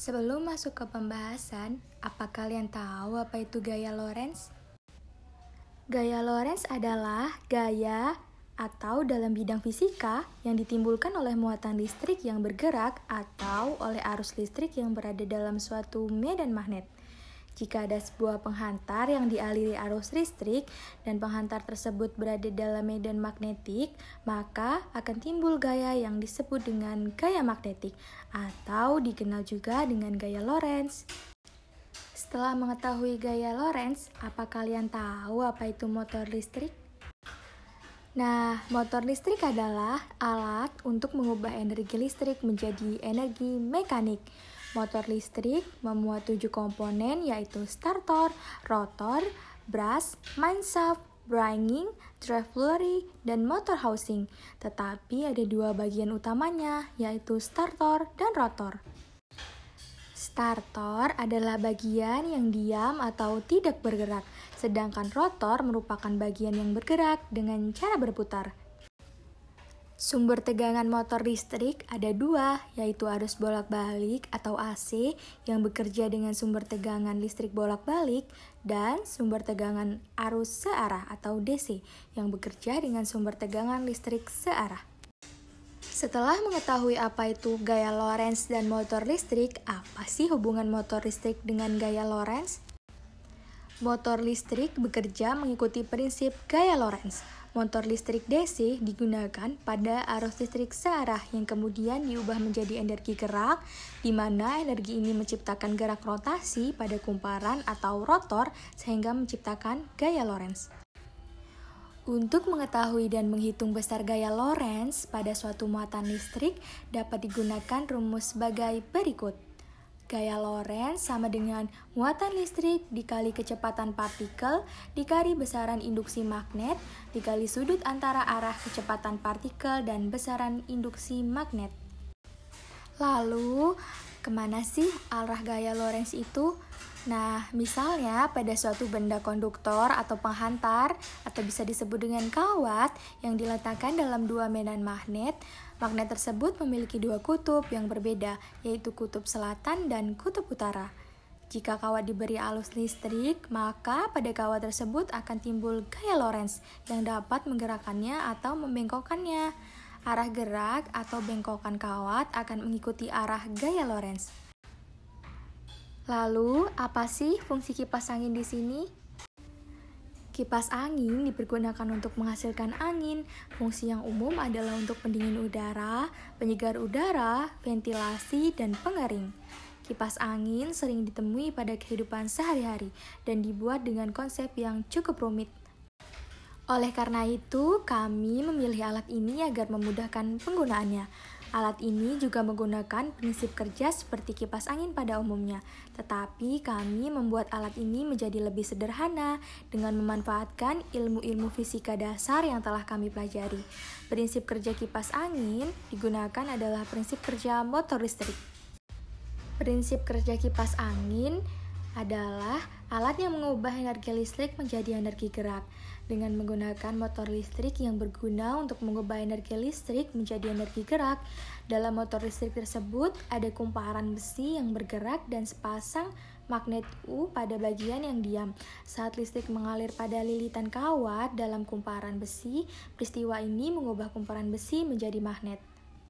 Sebelum masuk ke pembahasan, apa kalian tahu apa itu gaya Lorentz? Gaya Lorentz adalah gaya atau dalam bidang fisika yang ditimbulkan oleh muatan listrik yang bergerak atau oleh arus listrik yang berada dalam suatu medan magnet. Jika ada sebuah penghantar yang dialiri arus listrik dan penghantar tersebut berada dalam medan magnetik, maka akan timbul gaya yang disebut dengan gaya magnetik atau dikenal juga dengan gaya Lorentz. Setelah mengetahui gaya Lorentz, apa kalian tahu apa itu motor listrik? Nah, motor listrik adalah alat untuk mengubah energi listrik menjadi energi mekanik. Motor listrik memuat tujuh komponen yaitu starter, rotor, brush, mineshaft, bringing, drive flurry, dan motor housing. Tetapi ada dua bagian utamanya yaitu starter dan rotor. Starter adalah bagian yang diam atau tidak bergerak, sedangkan rotor merupakan bagian yang bergerak dengan cara berputar. Sumber tegangan motor listrik ada dua, yaitu arus bolak-balik atau AC yang bekerja dengan sumber tegangan listrik bolak-balik dan sumber tegangan arus searah atau DC yang bekerja dengan sumber tegangan listrik searah. Setelah mengetahui apa itu gaya Lorentz dan motor listrik, apa sih hubungan motor listrik dengan gaya Lorentz? Motor listrik bekerja mengikuti prinsip gaya Lorentz Motor listrik DC digunakan pada arus listrik searah yang kemudian diubah menjadi energi gerak, di mana energi ini menciptakan gerak rotasi pada kumparan atau rotor sehingga menciptakan gaya Lorentz. Untuk mengetahui dan menghitung besar gaya Lorentz pada suatu muatan listrik dapat digunakan rumus sebagai berikut. Gaya Lorentz sama dengan muatan listrik dikali kecepatan partikel dikali besaran induksi magnet dikali sudut antara arah kecepatan partikel dan besaran induksi magnet. Lalu, ke mana sih arah gaya Lorentz itu? Nah, misalnya pada suatu benda konduktor atau penghantar atau bisa disebut dengan kawat yang diletakkan dalam dua medan magnet, magnet tersebut memiliki dua kutub yang berbeda, yaitu kutub selatan dan kutub utara. Jika kawat diberi alus listrik, maka pada kawat tersebut akan timbul gaya Lorentz yang dapat menggerakkannya atau membengkokkannya. Arah gerak atau bengkokan kawat akan mengikuti arah gaya Lorentz. Lalu, apa sih fungsi kipas angin di sini? Kipas angin dipergunakan untuk menghasilkan angin. Fungsi yang umum adalah untuk pendingin udara, penyegar udara, ventilasi, dan pengering. Kipas angin sering ditemui pada kehidupan sehari-hari dan dibuat dengan konsep yang cukup rumit. Oleh karena itu, kami memilih alat ini agar memudahkan penggunaannya. Alat ini juga menggunakan prinsip kerja seperti kipas angin pada umumnya, tetapi kami membuat alat ini menjadi lebih sederhana dengan memanfaatkan ilmu-ilmu fisika dasar yang telah kami pelajari. Prinsip kerja kipas angin digunakan adalah prinsip kerja motor listrik. Prinsip kerja kipas angin adalah alat yang mengubah energi listrik menjadi energi gerak dengan menggunakan motor listrik yang berguna untuk mengubah energi listrik menjadi energi gerak. Dalam motor listrik tersebut ada kumparan besi yang bergerak dan sepasang magnet U pada bagian yang diam. Saat listrik mengalir pada lilitan kawat dalam kumparan besi, peristiwa ini mengubah kumparan besi menjadi magnet.